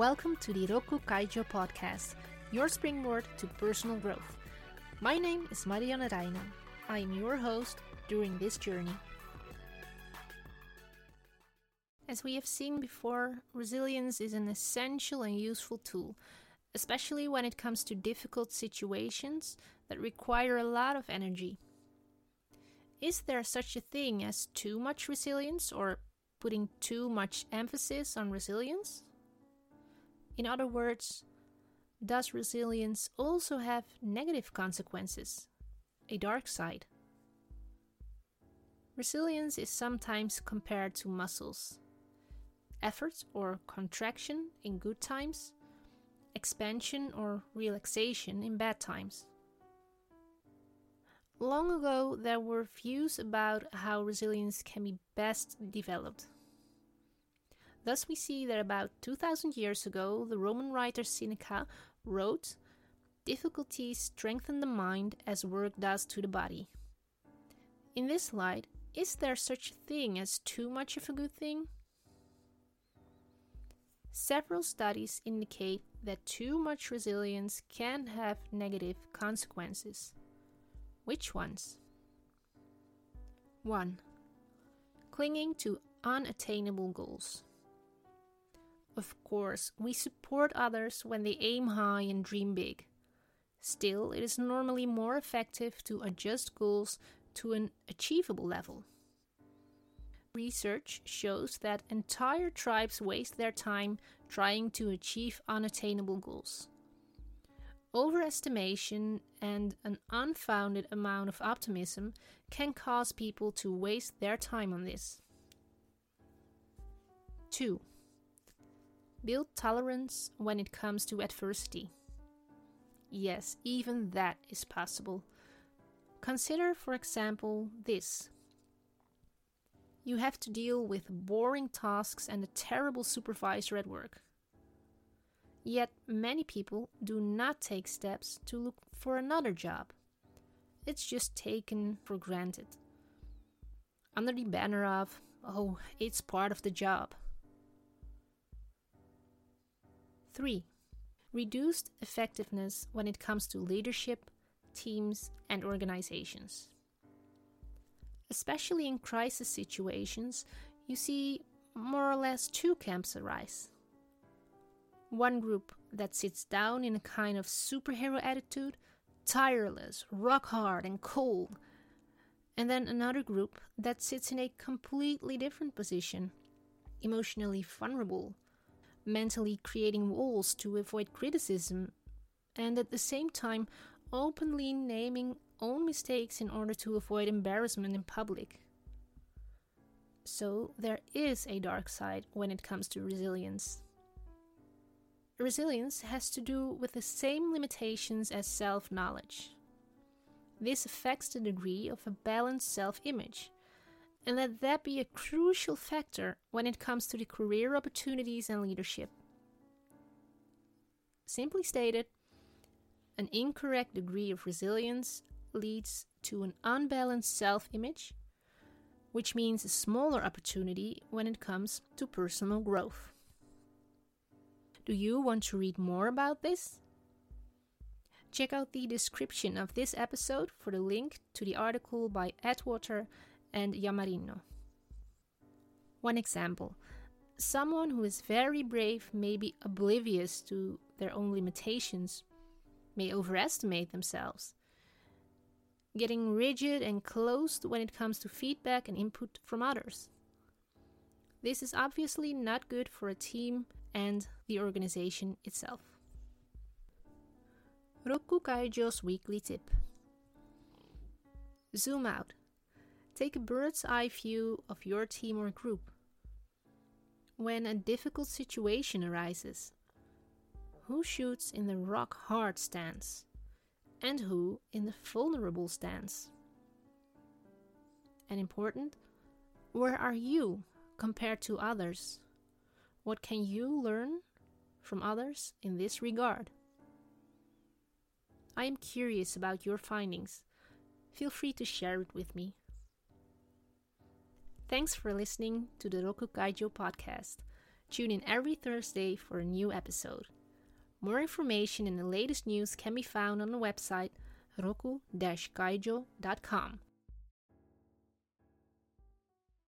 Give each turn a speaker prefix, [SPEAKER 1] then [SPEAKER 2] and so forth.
[SPEAKER 1] Welcome to the Rokku Kaijo podcast, your springboard to personal growth. My name is Marianne Reijnen. I am your host during this journey. As we have seen before, resilience is an essential and useful tool, especially when it comes to difficult situations that require a lot of energy. Is there such a thing as too much resilience or putting too much emphasis on resilience? In other words, does resilience also have negative consequences, a dark side? Resilience is sometimes compared to muscles. Effort or contraction in good times, expansion or relaxation in bad times. Long ago, there were views about how resilience can be best developed. Thus, we see that about 2000 years ago, the Roman writer Seneca wrote, Difficulties strengthen the mind as work does to the body. In this light, is there such a thing as too much of a good thing? Several studies indicate that too much resilience can have negative consequences. Which ones? 1. Clinging to unattainable goals. Of course, we support others when they aim high and dream big. Still, it is normally more effective to adjust goals to an achievable level. Research shows that entire tribes waste their time trying to achieve unattainable goals. Overestimation and an unfounded amount of optimism can cause people to waste their time on this. 2. Build tolerance when it comes to adversity. Yes, even that is possible. Consider, for example, this. You have to deal with boring tasks and a terrible supervisor at work. Yet many people do not take steps to look for another job. It's just taken for granted. Under the banner of, oh, it's part of the job. 3. Reduced effectiveness when it comes to leadership, teams, and organizations. Especially in crisis situations, you see more or less two camps arise. One group that sits down in a kind of superhero attitude, tireless, rock hard, and cold. And then another group that sits in a completely different position, emotionally vulnerable, mentally creating walls to avoid criticism, and at the same time openly naming own mistakes in order to avoid embarrassment in public. So, there is a dark side when it comes to resilience. Resilience has to do with the same limitations as self knowledge. This affects the degree of a balanced self image, and let that be a crucial factor when it comes to the career opportunities and leadership. Simply stated, an incorrect degree of resilience leads to an unbalanced self image, which means a smaller opportunity when it comes to personal growth. Do you want to read more about this? Check out the description of this episode for the link to the article by Atwater and Yammarino. One example someone who is very brave may be oblivious to their own limitations, may overestimate themselves, getting rigid and closed when it comes to feedback and input from others. This is obviously not good for a team and the organization itself. Rokku Kaijo's weekly tip Zoom out. Take a bird's eye view of your team or group. When a difficult situation arises, who shoots in the rock hard stance and who in the vulnerable stance? And important, where are you compared to others? What can you learn from others in this regard? I am curious about your findings. Feel free to share it with me. Thanks for listening to the Rokku Kaijo podcast. Tune in every Thursday for a new episode. More information and the latest news can be found on the website rokku-kaijo.com